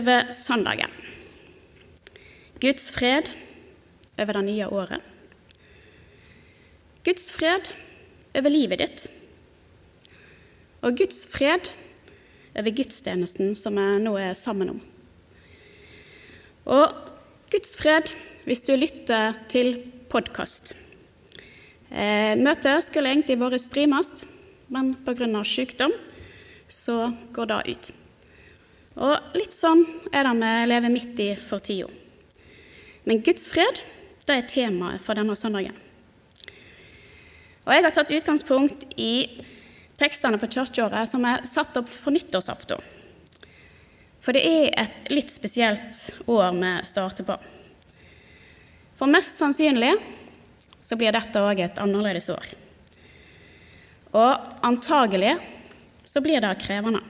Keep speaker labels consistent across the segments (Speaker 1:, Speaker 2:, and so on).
Speaker 1: over søndagen. Guds fred over det nye året. Guds fred over livet ditt. Og Guds fred over gudstjenesten som vi nå er sammen om. Og Guds fred hvis du lytter til podkast. Eh, møtet skulle egentlig vært streamast, men pga. sykdom så går det ut. Og litt sånn er det vi lever midt i for tida. Men Guds fred det er temaet for denne søndagen. Og Jeg har tatt utgangspunkt i tekstene for kirkeåret som er satt opp for nyttårsaften. For det er et litt spesielt år vi starter på. For mest sannsynlig så blir dette òg et annerledes år. Og antagelig så blir det krevende.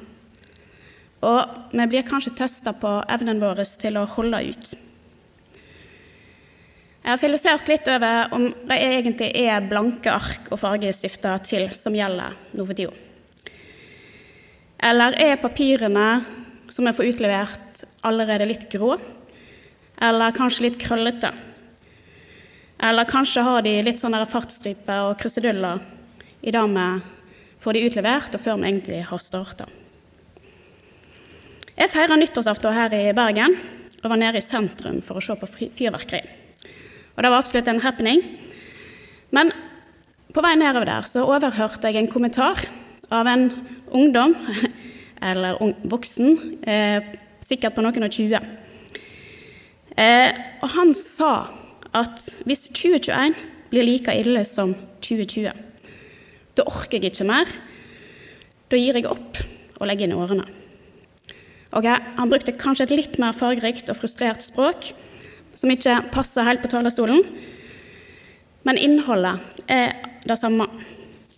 Speaker 1: Og vi blir kanskje testa på evnen vår til å holde ut. Jeg har filosofert litt over om det egentlig er blanke ark og fargestifter til som gjelder tida. Eller er papirene som jeg får utlevert, allerede litt grå? Eller kanskje litt krøllete? Eller kanskje har de litt sånne fartsstriper og kruseduller i det vi får de utlevert, og før vi egentlig har starta. Jeg feira nyttårsaften her i Bergen og var nede i sentrum for å se på fyrverkeri. Og det var absolutt en happening. Men på vei nedover der så overhørte jeg en kommentar av en ungdom, eller voksen, eh, sikkert på noen og tjue. Eh, og han sa at hvis 2021 blir like ille som 2020, da orker jeg ikke mer. Da gir jeg opp og legger inn årene. Okay, han brukte kanskje et litt mer fargerikt og frustrert språk, som ikke passer helt på talerstolen, men innholdet er det samme.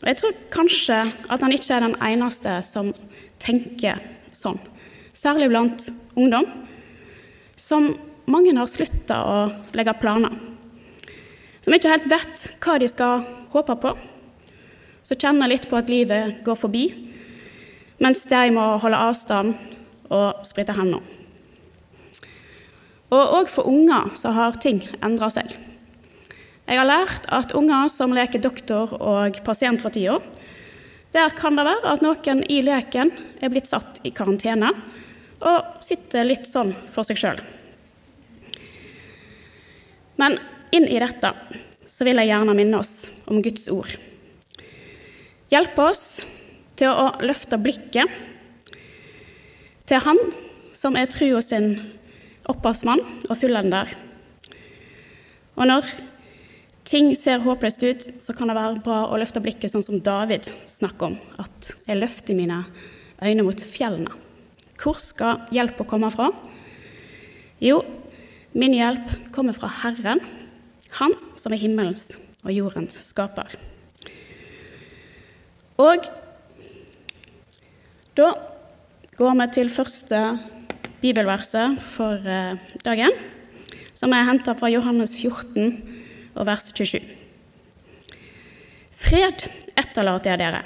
Speaker 1: Og Jeg tror kanskje at han ikke er den eneste som tenker sånn, særlig blant ungdom, som mange har slutta å legge planer. Som ikke helt vet hva de skal håpe på, som kjenner litt på at livet går forbi, mens de må holde avstand og sprite hendene. Og òg for unger så har ting endra seg. Jeg har lært at unger som leker doktor og pasient for tida, der kan det være at noen i leken er blitt satt i karantene og sitter litt sånn for seg sjøl. Men inn i dette så vil jeg gjerne minne oss om Guds ord. Hjelpe oss til å løfte blikket til Han som er trua sin opphavsmann og fullender. Og når ting ser håpløst ut, så kan det være bra å løfte blikket sånn som David snakker om, at jeg løfter mine øyne mot fjellene. Hvor skal hjelpa komme fra? Jo, min hjelp kommer fra Herren, Han som er himmelens og jordens skaper. Og da går vi til første bibelverset for eh, dagen, som er henta fra Johannes 14 og vers 27. Fred etterlater jeg dere.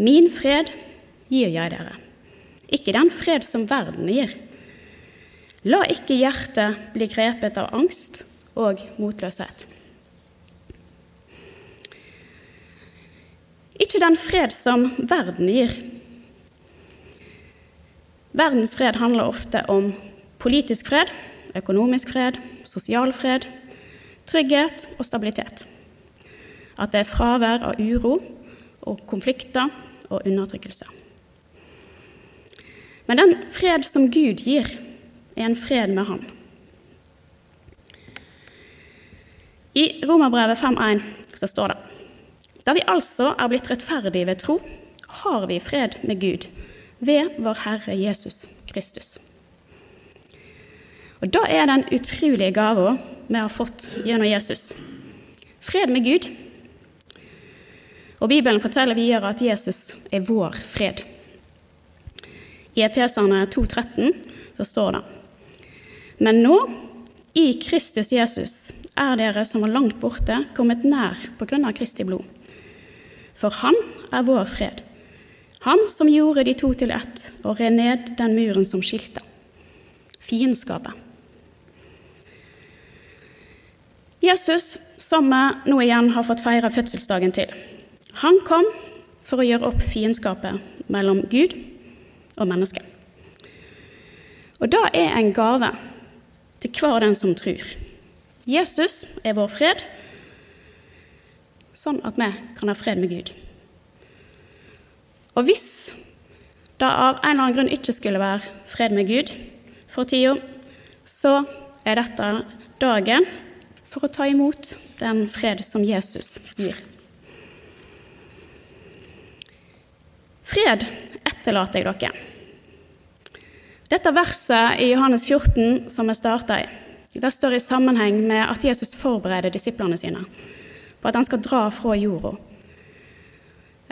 Speaker 1: Min fred gir jeg dere. Ikke den fred som verden gir. La ikke hjertet bli grepet av angst og motløshet. Ikke den fred som verden gir. Verdens fred handler ofte om politisk fred, økonomisk fred, sosial fred, trygghet og stabilitet. At det er fravær av uro og konflikter og undertrykkelse. Men den fred som Gud gir, er en fred med Han. I Romerbrevet 5.1 så står det da vi altså er blitt rettferdige ved tro, har vi fred med Gud ved vår Herre Jesus Kristus. Og da er den utrolige gava vi har fått gjennom Jesus. Fred med Gud. Og Bibelen forteller videre at Jesus er vår fred. I Efeserne 2,13 så står det Men nå, i Kristus Jesus, er dere som var langt borte, kommet nær på grunn av Kristi blod. For Han er vår fred. Han som gjorde de to til ett og red ned den muren som skilte. Fiendskapet. Jesus, som vi nå igjen har fått feire fødselsdagen til, han kom for å gjøre opp fiendskapet mellom Gud og mennesket. Og det er en gave til hver den som tror. Jesus er vår fred, sånn at vi kan ha fred med Gud. Og hvis det av en eller annen grunn ikke skulle være fred med Gud for tida, så er dette dagen for å ta imot den fred som Jesus gir. Fred etterlater jeg dere. Dette verset i Johannes 14 som vi starta i, det står i sammenheng med at Jesus forbereder disiplene sine på at han skal dra fra jorda,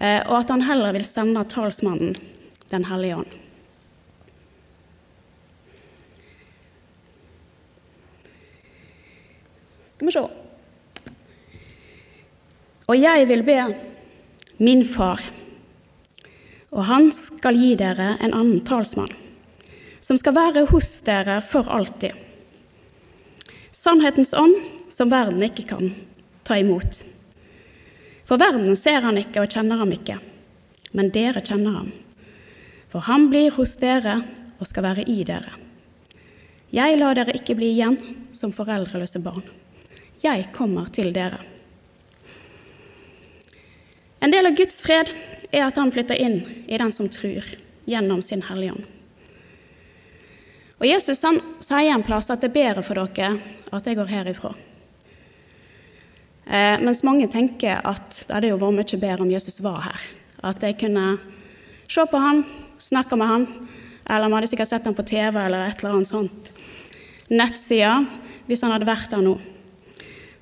Speaker 1: og at han heller vil sende talsmannen, Den hellige ånd. Skal vi se. Og jeg vil be min far, og han skal gi dere en annen talsmann, som skal være hos dere for alltid. Sannhetens ånd, som verden ikke kan ta imot. For verden ser han ikke og kjenner ham ikke, men dere kjenner ham. For han blir hos dere og skal være i dere. Jeg lar dere ikke bli igjen som foreldreløse barn. 'Jeg kommer til dere'. En del av Guds fred er at han flytter inn i den som tror, gjennom sin Hellige Ånd. Og Jesus han sier en plass at det er bedre for dere at jeg går herifra. Eh, mens mange tenker at det hadde jo vært mye bedre om Jesus var her. At jeg kunne se på han, snakke med han, eller vi hadde sikkert sett han på TV eller et eller annet sånt. Nettsida, hvis han hadde vært der nå.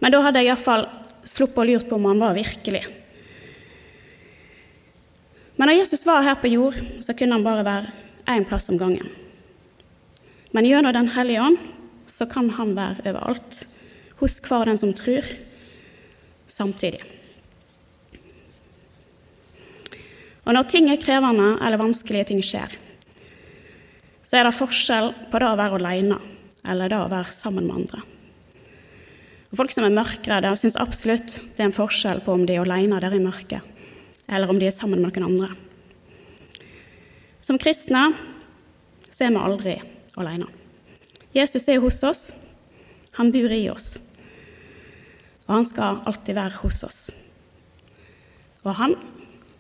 Speaker 1: Men da hadde jeg iallfall sluppet å lurt på om han var virkelig. Men når Jesus var her på jord, så kunne han bare være én plass om gangen. Men gjennom Den hellige ånd så kan han være overalt, hos hver den som tror, samtidig. Og når ting er krevende eller vanskelige ting skjer, så er det forskjell på det å være alene eller det å være sammen med andre. Og folk som er mørkredde, syns absolutt det er en forskjell på om de er alene der i mørket, eller om de er sammen med noen andre. Som kristne så er vi aldri alene. Jesus er hos oss. Han bor i oss. Og han skal alltid være hos oss. Og han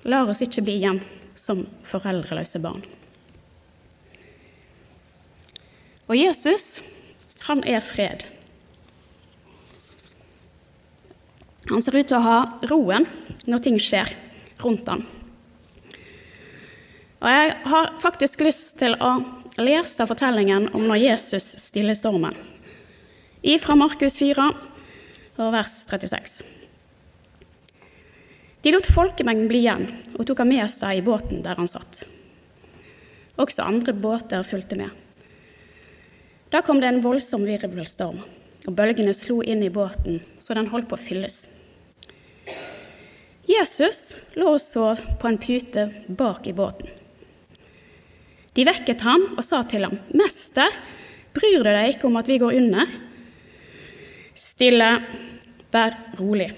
Speaker 1: lar oss ikke bli igjen som foreldreløse barn. Og Jesus, han er fred. Han ser ut til å ha roen når ting skjer rundt han. Og Jeg har faktisk lyst til å lese fortellingen om når Jesus stiller stormen, fra Markus 4, vers 36. De lot folkemengden bli igjen og tok ham med seg i båten der han satt. Også andre båter fulgte med. Da kom det en voldsom virvelstorm, og bølgene slo inn i båten så den holdt på å fylles. Jesus lå og sov på en pute bak i båten. De vekket ham og sa til ham, 'Mester, bryr du deg ikke om at vi går under?' Stille, vær rolig.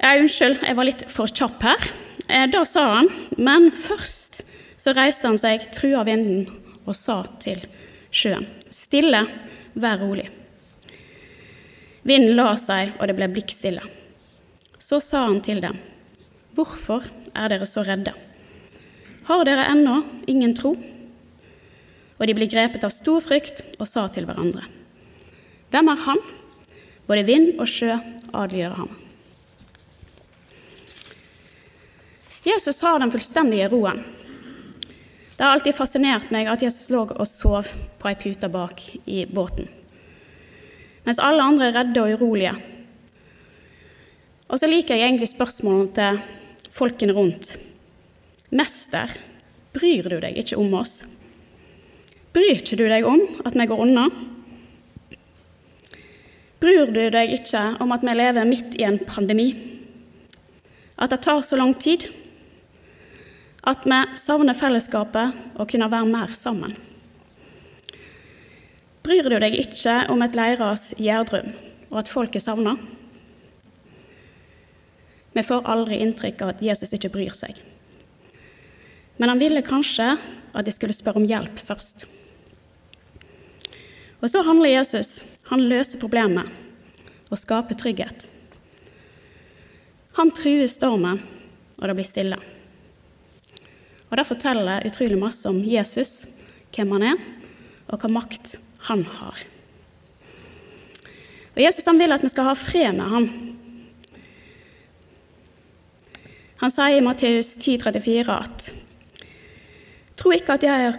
Speaker 1: Ja, unnskyld, jeg var litt for kjapp her. Eh, da sa han, men først så reiste han seg, trua vinden og sa til sjøen, 'Stille, vær rolig'. Vinden la seg, og det ble blikkstille. Så sa han til dem, Hvorfor er dere så redde? Har dere ennå ingen tro? Og de ble grepet av stor frykt og sa til hverandre, Hvem er han? Både vind og sjø adlyder ham. Jesus har den fullstendige roen. Det har alltid fascinert meg at Jesus lå og sov på ei pute bak i båten, mens alle andre er redde og urolige. Og så liker jeg egentlig spørsmålene til folkene rundt. Mester, bryr du deg ikke om oss? Bryr ikke du deg om at vi går unna? Bryr du deg ikke om at vi lever midt i en pandemi? At det tar så lang tid? At vi savner fellesskapet og kunne være mer sammen? Bryr du deg ikke om et leiras Gjerdrum og at folk er savna? Vi får aldri inntrykk av at Jesus ikke bryr seg. Men han ville kanskje at de skulle spørre om hjelp først. Og så handler Jesus. Han løser problemet og skaper trygghet. Han truer stormen, og det blir stille. Og Det forteller utrolig masse om Jesus, hvem han er, og hva makt han har. Og Jesus han vil at vi skal ha fred med ham. Han sier i Matteus 10,34 at Tro ikke at jeg er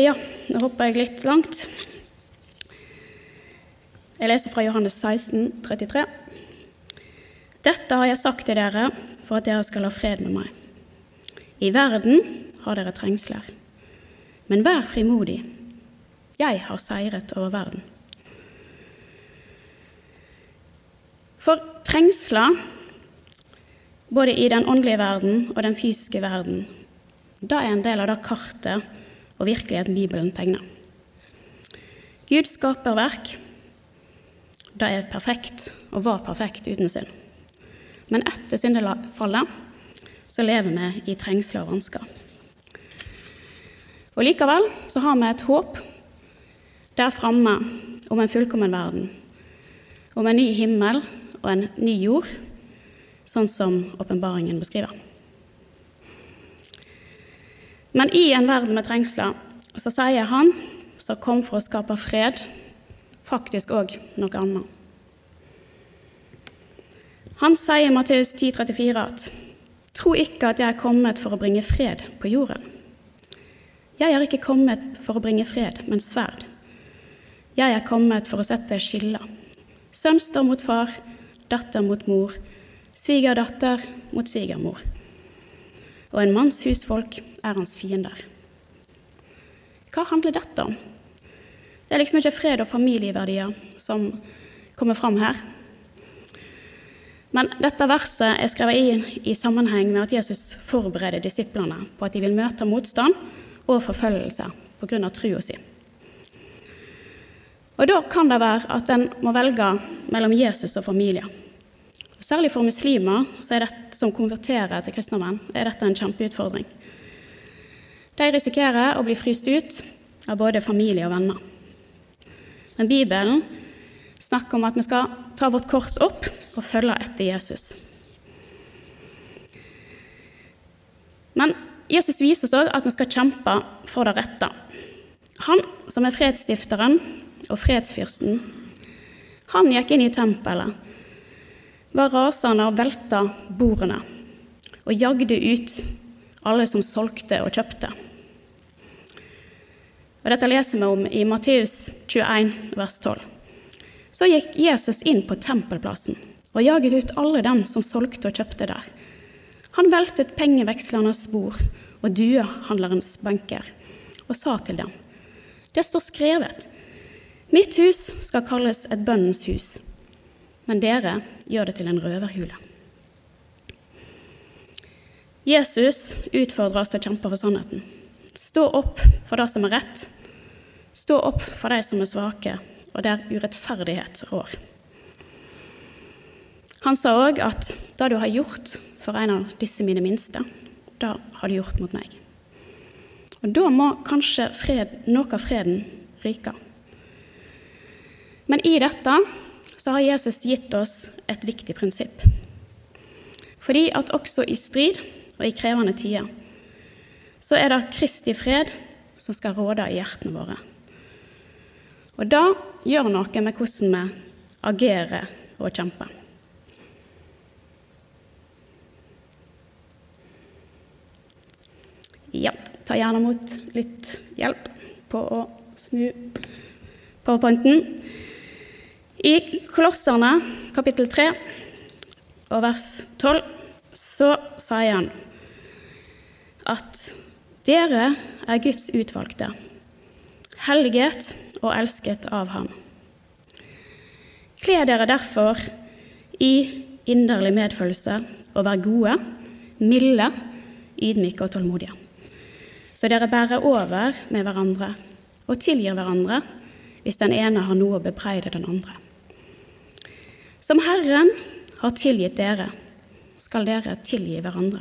Speaker 1: Ja, nå hopper jeg litt langt. Jeg leser fra Johannes 16, 33. Dette har jeg sagt til dere for at dere skal ha fred med meg. I verden har dere trengsler, men vær frimodig. Jeg har seiret over verden. For trengsler, både i den åndelige verden og den fysiske verden, da er en del av det kartet og virkeligheten Bibelen tegner. Gud skaper skaperverk det er perfekt, og var perfekt uten synd. Men etter syndefallet så lever vi i trengsler og vansker. Og Likevel så har vi et håp der framme om en fullkommen verden, om en ny himmel og en ny jord, sånn som åpenbaringen beskriver. Men i en verden med trengsler så sier han som kom for å skape fred, faktisk òg noe annet. Han sier i Matteus 10,34 at Tro ikke at jeg er kommet for å bringe fred på jorden. Jeg er ikke kommet for å bringe fred, men sverd. Jeg er kommet for å sette skiller. Sønn står mot far, datter mot mor, svigerdatter mot svigermor. Og en manns husfolk er hans fiender. Hva handler dette om? Det er liksom ikke fred og familieverdier som kommer fram her. Men dette verset er skrevet inn i sammenheng med at Jesus forbereder disiplene på at de vil møte motstand og forfølgelse pga. trua si. Og Da kan det være at en må velge mellom Jesus og familie. Særlig for muslimer det, som konverterer til kristendommen, er dette en kjempeutfordring. De risikerer å bli fryst ut av både familie og venner. Men Bibelen snakker om at vi skal ta vårt kors opp og følge etter Jesus. Men Jesus viser oss òg at vi skal kjempe for det rette. Han som er fredsstifteren og fredsfyrsten, han gikk inn i tempelet, var rasende og velta bordene og jagde ut alle som solgte og kjøpte. Og Dette leser vi om i Matteus 21, vers 12. Så gikk Jesus inn på tempelplassen og jaget ut alle dem som solgte og kjøpte der. Han veltet pengevekslernes bord og duehandlerens benker og sa til dem, det står skrevet, mitt hus skal kalles et bønnens hus, men dere gjør det til en røverhule. Jesus utfordrer oss til å kjempe for sannheten. Stå opp for det som er rett. Stå opp for de som er svake, og der urettferdighet rår. Han sa òg at det du har gjort for en av disse mine minste, det har du gjort mot meg. Og Da må kanskje fred, noe av freden ryke. Men i dette så har Jesus gitt oss et viktig prinsipp. Fordi at også i strid og i krevende tider så er det Kristi fred som skal råde i hjertene våre. Og det gjør noe med hvordan vi agerer og kjemper. Ja, ta gjerne imot litt hjelp på å snu powerpointen. I Kolosserne kapittel 3 og vers 12 så sier han at dere er Guds utvalgte, helliget og elsket av ham. Kle dere derfor i inderlig medfølelse og vær gode, milde, ydmyke og tålmodige. Så dere bærer over med hverandre og tilgir hverandre hvis den ene har noe å bebreide den andre. Som Herren har tilgitt dere, skal dere tilgi hverandre.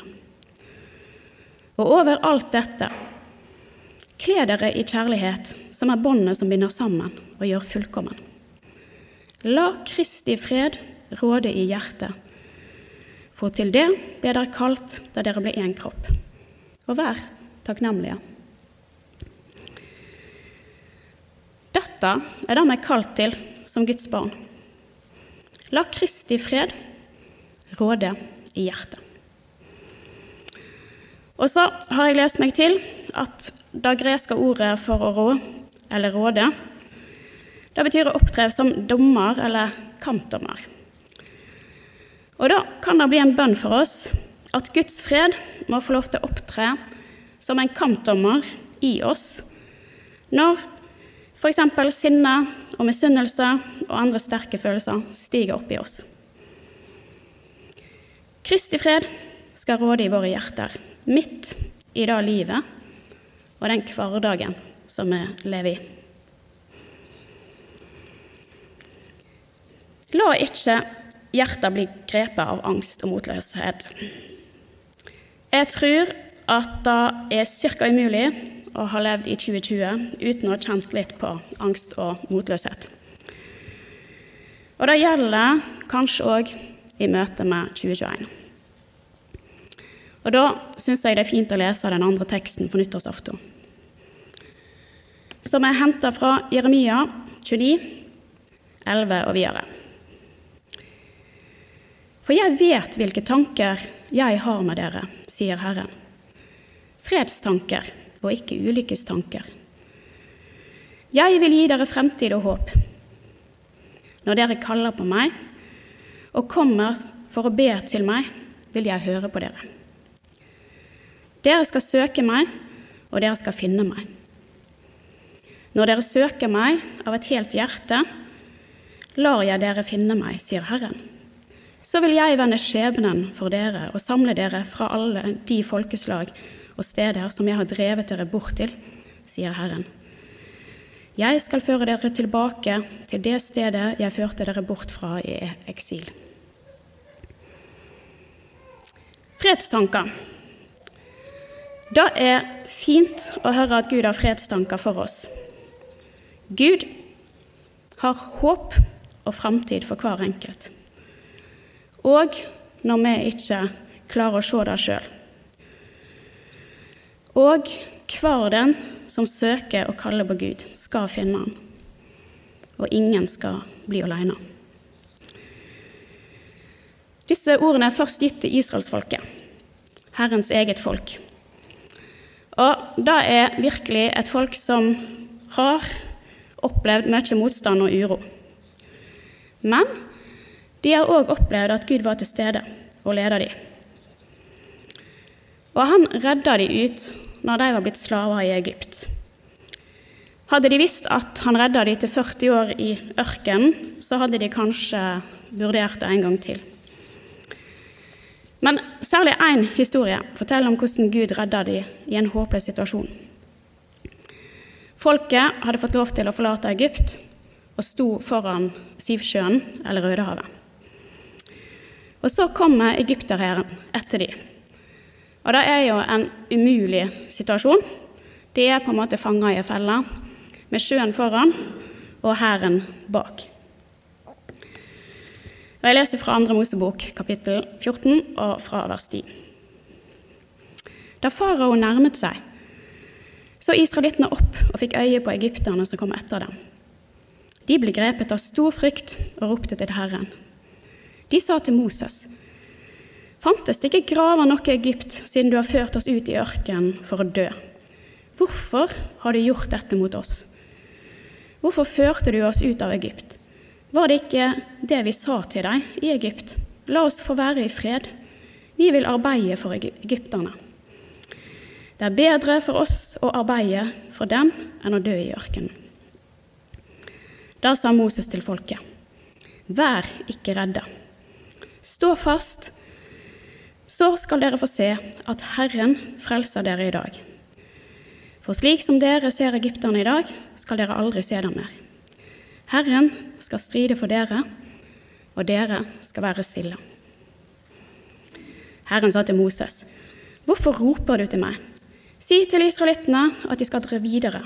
Speaker 1: Og over alt dette, kle dere i kjærlighet, som er båndet som binder sammen og gjør fullkommen. La Kristi fred råde i hjertet, for til det ble dere kalt da dere ble én kropp. Og vær takknemlige. Dette er det vi er kalt til som Guds barn. La Kristi fred råde i hjertet. Og så har jeg lest meg til at det greske ordet for å rå, eller råde, det betyr å opptre som dommer eller kampdommer. Og da kan det bli en bønn for oss at Guds fred må få lov til å opptre som en kampdommer i oss når f.eks. sinne og misunnelse og andre sterke følelser stiger opp i oss. Kristi fred skal råde i våre hjerter, midt i det livet og den hverdagen som vi lever i. La ikke hjertet bli grepet av angst og motløshet. Jeg tror at det er ca. umulig å ha levd i 2020 uten å ha kjent litt på angst og motløshet. Og det gjelder kanskje òg i møte med 2021. Og da syns jeg det er fint å lese den andre teksten på nyttårsaften, som er henta fra Jeremia 29, 11 og videre. For jeg vet hvilke tanker jeg har med dere, sier Herren. Fredstanker og ikke ulykkestanker. Jeg vil gi dere fremtid og håp. Når dere kaller på meg og kommer for å be til meg, vil jeg høre på dere. Dere skal søke meg, og dere skal finne meg. Når dere søker meg av et helt hjerte, lar jeg dere finne meg, sier Herren. Så vil jeg vende skjebnen for dere og samle dere fra alle de folkeslag og steder som jeg har drevet dere bort til, sier Herren. Jeg skal føre dere tilbake til det stedet jeg førte dere bort fra i eksil. Fredstanker. Det er fint å høre at Gud har fredstanker for oss. Gud har håp og framtid for hver enkelt og når vi ikke klarer å se det sjøl. Og hver den som søker og kaller på Gud, skal finne Han, og ingen skal bli alene. Disse ordene er først gitt til israelsfolket, Herrens eget folk. Og det er virkelig et folk som har opplevd mye motstand og uro. Men de har òg opplevd at Gud var til stede og leda dem. Og han redda dem ut når de var blitt slaver i Egypt. Hadde de visst at han redda dem til 40 år i ørkenen, så hadde de kanskje vurdert det en gang til. Men særlig én historie forteller om hvordan Gud redda dem i en håpløs situasjon. Folket hadde fått lov til å forlate Egypt og sto foran Sivsjøen, eller Rødehavet. Og så kommer egypterhæren etter dem. Og det er jo en umulig situasjon. De er på en måte fanga i ei felle, med sjøen foran og hæren bak. Og Jeg leser fra 2. Mosebok, kapittel 14, og fra vers 10. Da farao nærmet seg, så israelittene opp og fikk øye på egypterne som kom etter dem. De ble grepet av stor frykt og ropte til Herren. De sa til Moses.: Fantes det ikke graver nok i Egypt, siden du har ført oss ut i ørkenen for å dø? Hvorfor har du gjort dette mot oss? Hvorfor førte du oss ut av Egypt? Var det ikke det vi sa til deg i Egypt? La oss få være i fred. Vi vil arbeide for egypterne. Det er bedre for oss å arbeide for dem enn å dø i ørkenen. Da sa Moses til folket, vær ikke redde. Stå fast, så skal dere få se at Herren frelser dere i dag. For slik som dere ser egypterne i dag, skal dere aldri se dem mer. Herren skal stride for dere, og dere skal være stille. Herren sa til Moses, Hvorfor roper du til meg? Si til israelittene at de skal dra videre.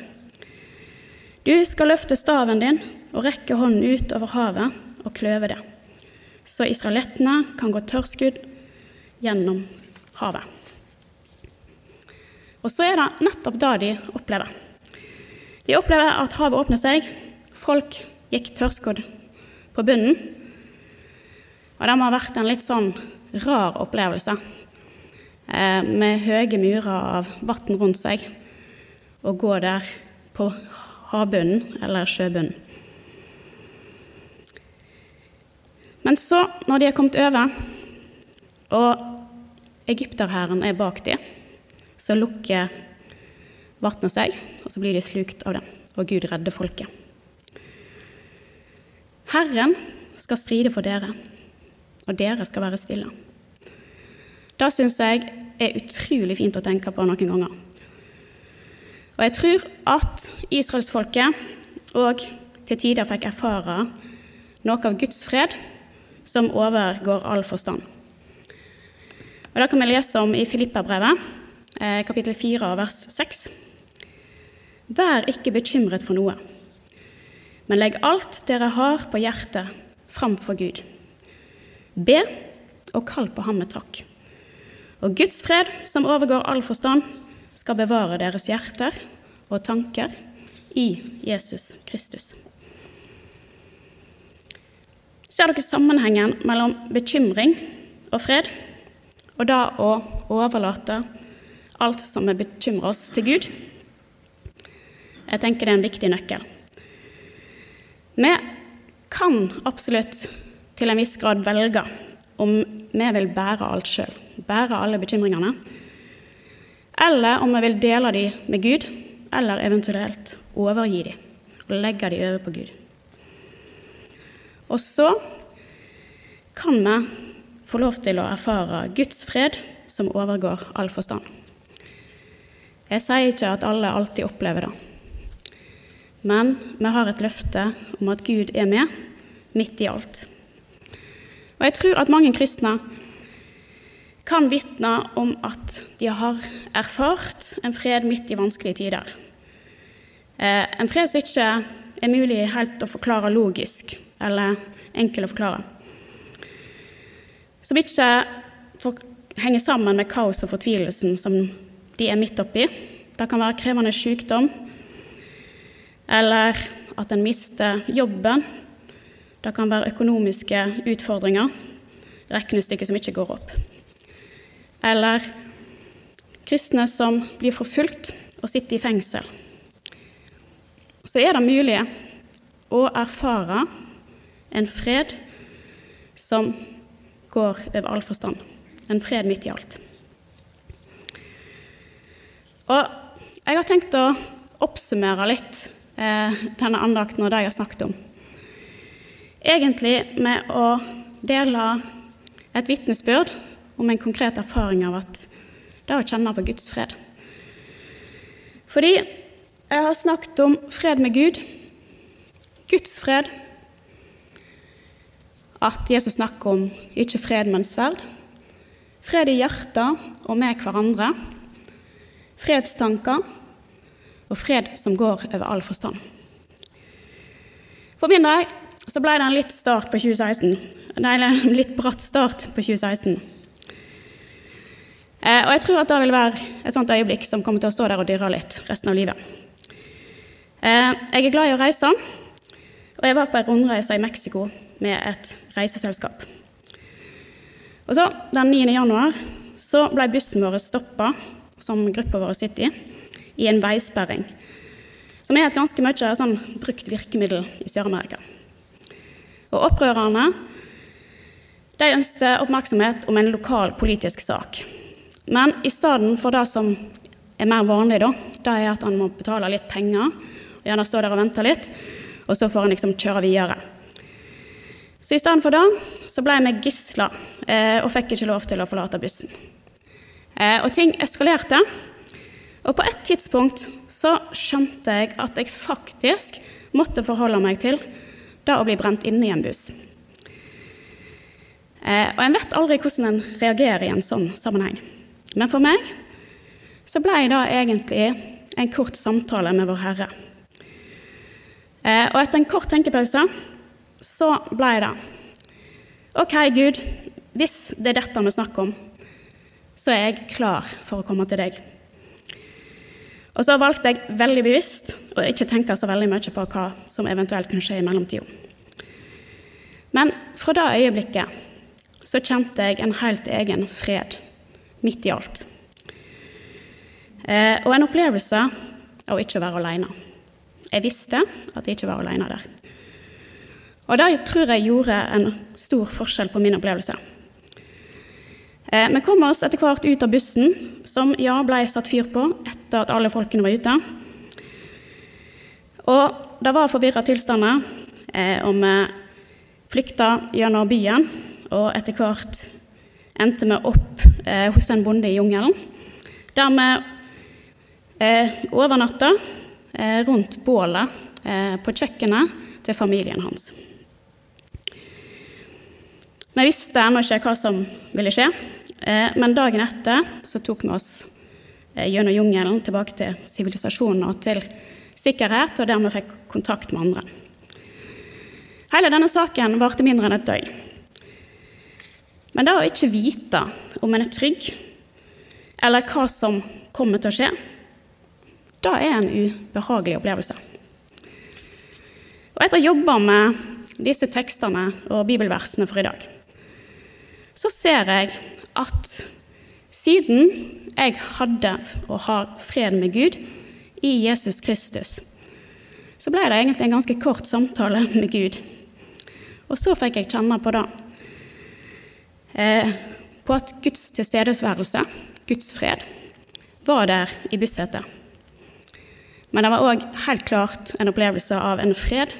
Speaker 1: Du skal løfte staven din og rekke hånden ut over havet og kløve det, så israelittene kan gå tørrskudd gjennom havet. Og så er det nettopp da de opplever. De opplever at havet åpner seg, folk gikk tørrskodd på bunnen. Og det må ha vært en litt sånn rar opplevelse med høye murer av vann rundt seg, og gå der på havbunnen eller sjøbunnen. Men så, når de er kommet over, og egypterhæren er bak dem, så lukker vannet seg, og så blir de slukt av det, og Gud redder folket. Herren skal stride for dere, og dere skal være stille. Det syns jeg er utrolig fint å tenke på noen ganger. Og jeg tror at israelsfolket òg til tider fikk erfare noe av Guds fred som overgår all forstand. Og Det kan vi lese om i Filippabrevet, eh, kapittel 4, vers 6. Vær ikke bekymret for noe, men legg alt dere har på hjertet, framfor Gud. Be og kall på ham med takk. Og Guds fred, som overgår all forstand, skal bevare deres hjerter og tanker i Jesus Kristus. Ser dere sammenhengen mellom bekymring og fred, og da å overlate alt som bekymrer oss, til Gud? Jeg tenker det er en viktig nøkkel. Vi kan absolutt til en viss grad velge om vi vil bære alt sjøl bære alle bekymringene, eller om vi vil dele dem med Gud, eller eventuelt overgi dem og legge dem over på Gud. Og så kan vi få lov til å erfare Guds fred som overgår all forstand. Jeg sier ikke at alle alltid opplever det, men vi har et løfte om at Gud er med midt i alt. Og jeg tror at mange kristne kan vitne om at de har erfart en fred midt i vanskelige tider. Eh, en fred som ikke er mulig helt å forklare logisk, eller enkel å forklare. Som ikke henger sammen med kaos og fortvilelsen som de er midt oppi. Det kan være krevende sykdom, eller at en mister jobben. Det kan være økonomiske utfordringer, regnestykker som ikke går opp eller kristne som blir forfulgt og sitter i fengsel. Så er det mulig å erfare en fred som går over all forstand. En fred midt i alt. Og jeg har tenkt å oppsummere litt eh, denne andakten og det jeg har snakket om. Egentlig med å dele et vitnesbyrd om en konkret erfaring av at det å kjenne på Guds fred. Fordi jeg har snakket om fred med Gud, Guds fred, at Jesus snakker om ikke fred, men sverd. Fred i hjertet og med hverandre. Fredstanker og fred som går over all forstand. For min del så ble det en litt, start på 2016. Nei, en litt bratt start på 2016. Eh, og jeg tror at det vil være et sånt øyeblikk som kommer til å stå der og dirre litt resten av livet. Eh, jeg er glad i å reise, og jeg var på en rundreise i Mexico med et reiseselskap. Og så, Den 9. januar så ble bussen vår stoppa, som gruppa vår sitter i, i en veisperring, som er et ganske mye sånn brukt virkemiddel i Sør-Amerika. Og opprørerne de ønsket oppmerksomhet om en lokal politisk sak. Men i stedet for det som er mer vanlig, da, det er at han må betale litt penger, og gjerne stå der og vente litt, og så får han liksom kjøre videre. Så i stedet for det så ble vi gisla eh, og fikk ikke lov til å forlate bussen. Eh, og ting eskalerte. Og på et tidspunkt så skjønte jeg at jeg faktisk måtte forholde meg til det å bli brent inne i en buss. Eh, og en vet aldri hvordan en reagerer i en sånn sammenheng. Men for meg så ble det egentlig en kort samtale med Vår Herre. Eh, og etter en kort tenkepause så ble det OK, Gud, hvis det er dette vi snakker om, så er jeg klar for å komme til deg. Og så valgte jeg veldig bevisst å ikke tenke så veldig mye på hva som eventuelt kunne skje i mellomtida. Men fra det øyeblikket så kjente jeg en helt egen fred midt i alt. Eh, og en opplevelse av å ikke være alene. Jeg visste at jeg ikke var alene der. Og det tror jeg gjorde en stor forskjell på min opplevelse. Eh, vi kom oss etter hvert ut av bussen, som ja, ble satt fyr på etter at alle folkene var ute. Og det var forvirra tilstander, eh, og vi flykta gjennom byen og etter hvert endte vi opp eh, hos en bonde i jungelen, der vi eh, overnatta eh, rundt bålet eh, på kjøkkenet til familien hans. Vi visste ennå ikke hva som ville skje, eh, men dagen etter så tok vi oss eh, gjennom jungelen tilbake til sivilisasjonen og til sikkerhet, og der vi fikk kontakt med andre. Hele denne saken varte mindre enn et døgn. Men det å ikke vite om en er trygg, eller hva som kommer til å skje, det er en ubehagelig opplevelse. Og etter å ha jobba med disse tekstene og bibelversene for i dag, så ser jeg at siden jeg hadde og har fred med Gud i Jesus Kristus, så ble det egentlig en ganske kort samtale med Gud. Og så fikk jeg kjenne på det på at Guds tilstedeværelse, Guds fred, var der i bussetet. Men det var òg helt klart en opplevelse av en fred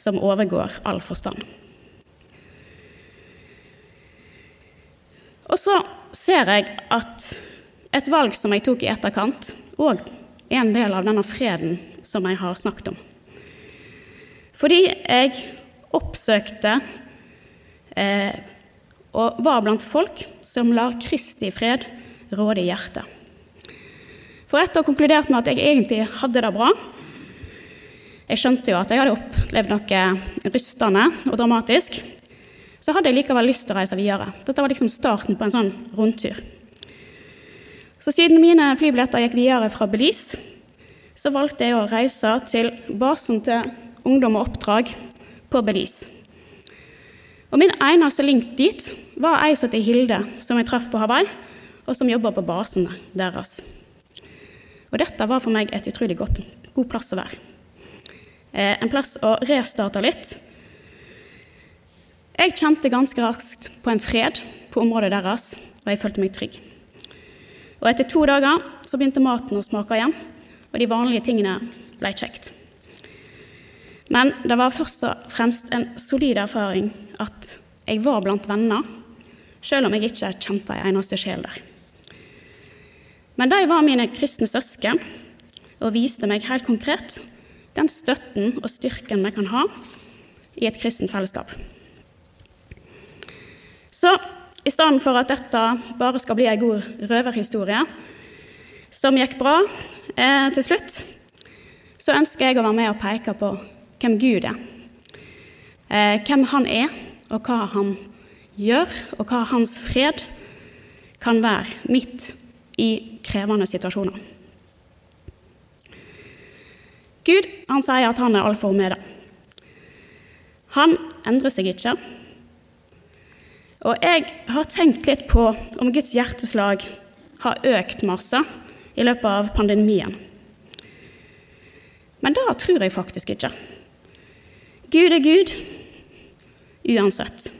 Speaker 1: som overgår all forstand. Og så ser jeg at et valg som jeg tok i etterkant, òg er en del av denne freden som jeg har snakket om. Fordi jeg oppsøkte eh, og var blant folk som lar Kristi fred råde i hjertet. For etter å ha konkludert med at jeg egentlig hadde det bra Jeg skjønte jo at jeg hadde opplevd noe rystende og dramatisk. Så hadde jeg likevel lyst til å reise videre. Dette var liksom starten på en sånn rundtur. Så siden mine flybilletter gikk videre fra Belize, så valgte jeg å reise til basen til Ungdom og oppdrag på Belize. Og min eneste link dit var ei som het Hilde, som jeg traff på Hawaii, og som jobba på basen deres. Og dette var for meg et utrolig godt, god plass å være. Eh, en plass å restarte litt. Jeg kjente ganske raskt på en fred på området deres, og jeg følte meg trygg. Og etter to dager så begynte maten å smake igjen, og de vanlige tingene ble kjekt. Men det var først og fremst en solid erfaring at jeg var blant venner, selv om jeg ikke kjente ei eneste sjel der. Men de var mine kristne søsken og viste meg helt konkret den støtten og styrken vi kan ha i et kristent fellesskap. Så i stedet for at dette bare skal bli ei god røverhistorie som gikk bra eh, til slutt, så ønsker jeg å være med og peke på hvem Gud er. Eh, hvem han er, og hva han gjør, og hva hans fred kan være midt i krevende situasjoner. Gud han sier at han er alfa og omega. Han endrer seg ikke. Og jeg har tenkt litt på om Guds hjerteslag har økt masse i løpet av pandemien. Men det tror jeg faktisk ikke. Gud er Gud uansett.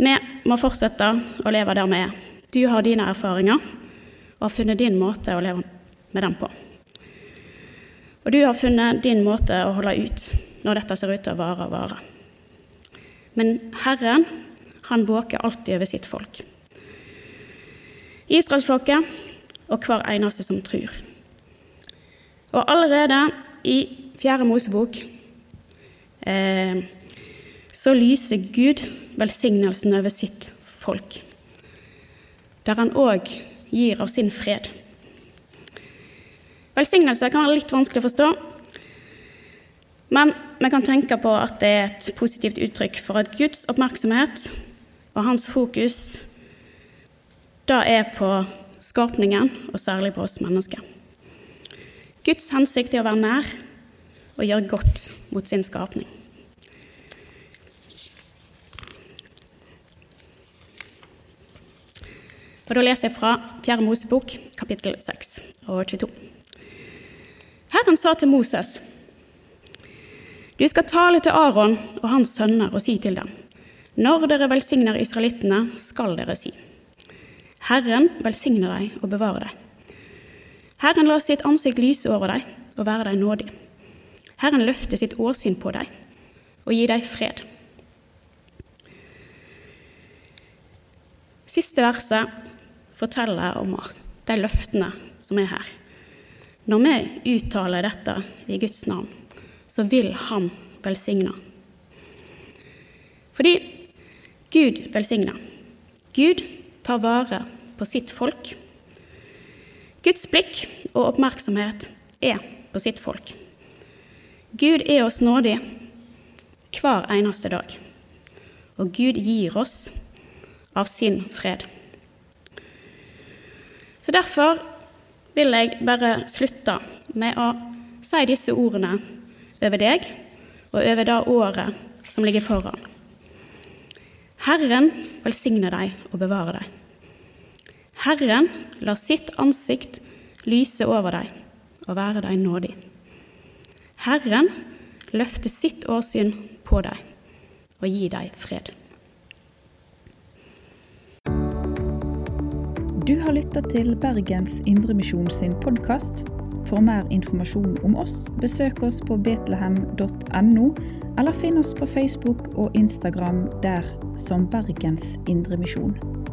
Speaker 1: Vi må fortsette å leve der vi er. Du har dine erfaringer og har funnet din måte å leve med dem på. Og du har funnet din måte å holde ut når dette ser ut til å vare og vare. Men Herren, han våker alltid over sitt folk. Israelsfolket og hver eneste som tror. Og allerede i Fjerde Mosebok eh, så lyser Gud velsignelsen over sitt folk, der han òg gir av sin fred. Velsignelse kan være litt vanskelig å forstå, men vi kan tenke på at det er et positivt uttrykk for at Guds oppmerksomhet og hans fokus da er på skapningen, og særlig på oss mennesker. Guds hensikt er å være nær og gjøre godt mot sin skapning. Og Da leser jeg fra 4. Mosebok, kapittel 6 og 22. Herren sa til Moses.: Du skal tale til Aron og hans sønner og si til dem:" Når dere velsigner israelittene, skal dere si:" Herren velsigne deg og bevare deg. Herren lar sitt ansikt lyse over deg og være deg nådig. Herren løfter sitt åsyn på deg og gir deg fred. Siste verset forteller om de løftene som er her. Når vi uttaler dette i Guds navn, så vil Han velsigne. Fordi Gud velsigner. Gud tar vare på sitt folk. Guds blikk og oppmerksomhet er på sitt folk. Gud er oss nådig hver eneste dag, og Gud gir oss av sin fred. Så Derfor vil jeg bare slutte med å si disse ordene over deg og over det året som ligger foran. Herren velsigne deg og bevare deg. Herren lar sitt ansikt lyse over deg og være deg nådig. Herren løfter sitt åsyn på deg og gir deg fred.
Speaker 2: Du har lytta til Bergens Indremisjon sin podkast. For mer informasjon om oss, besøk oss på betlehem.no, eller finn oss på Facebook og Instagram der som Bergens Indremisjon.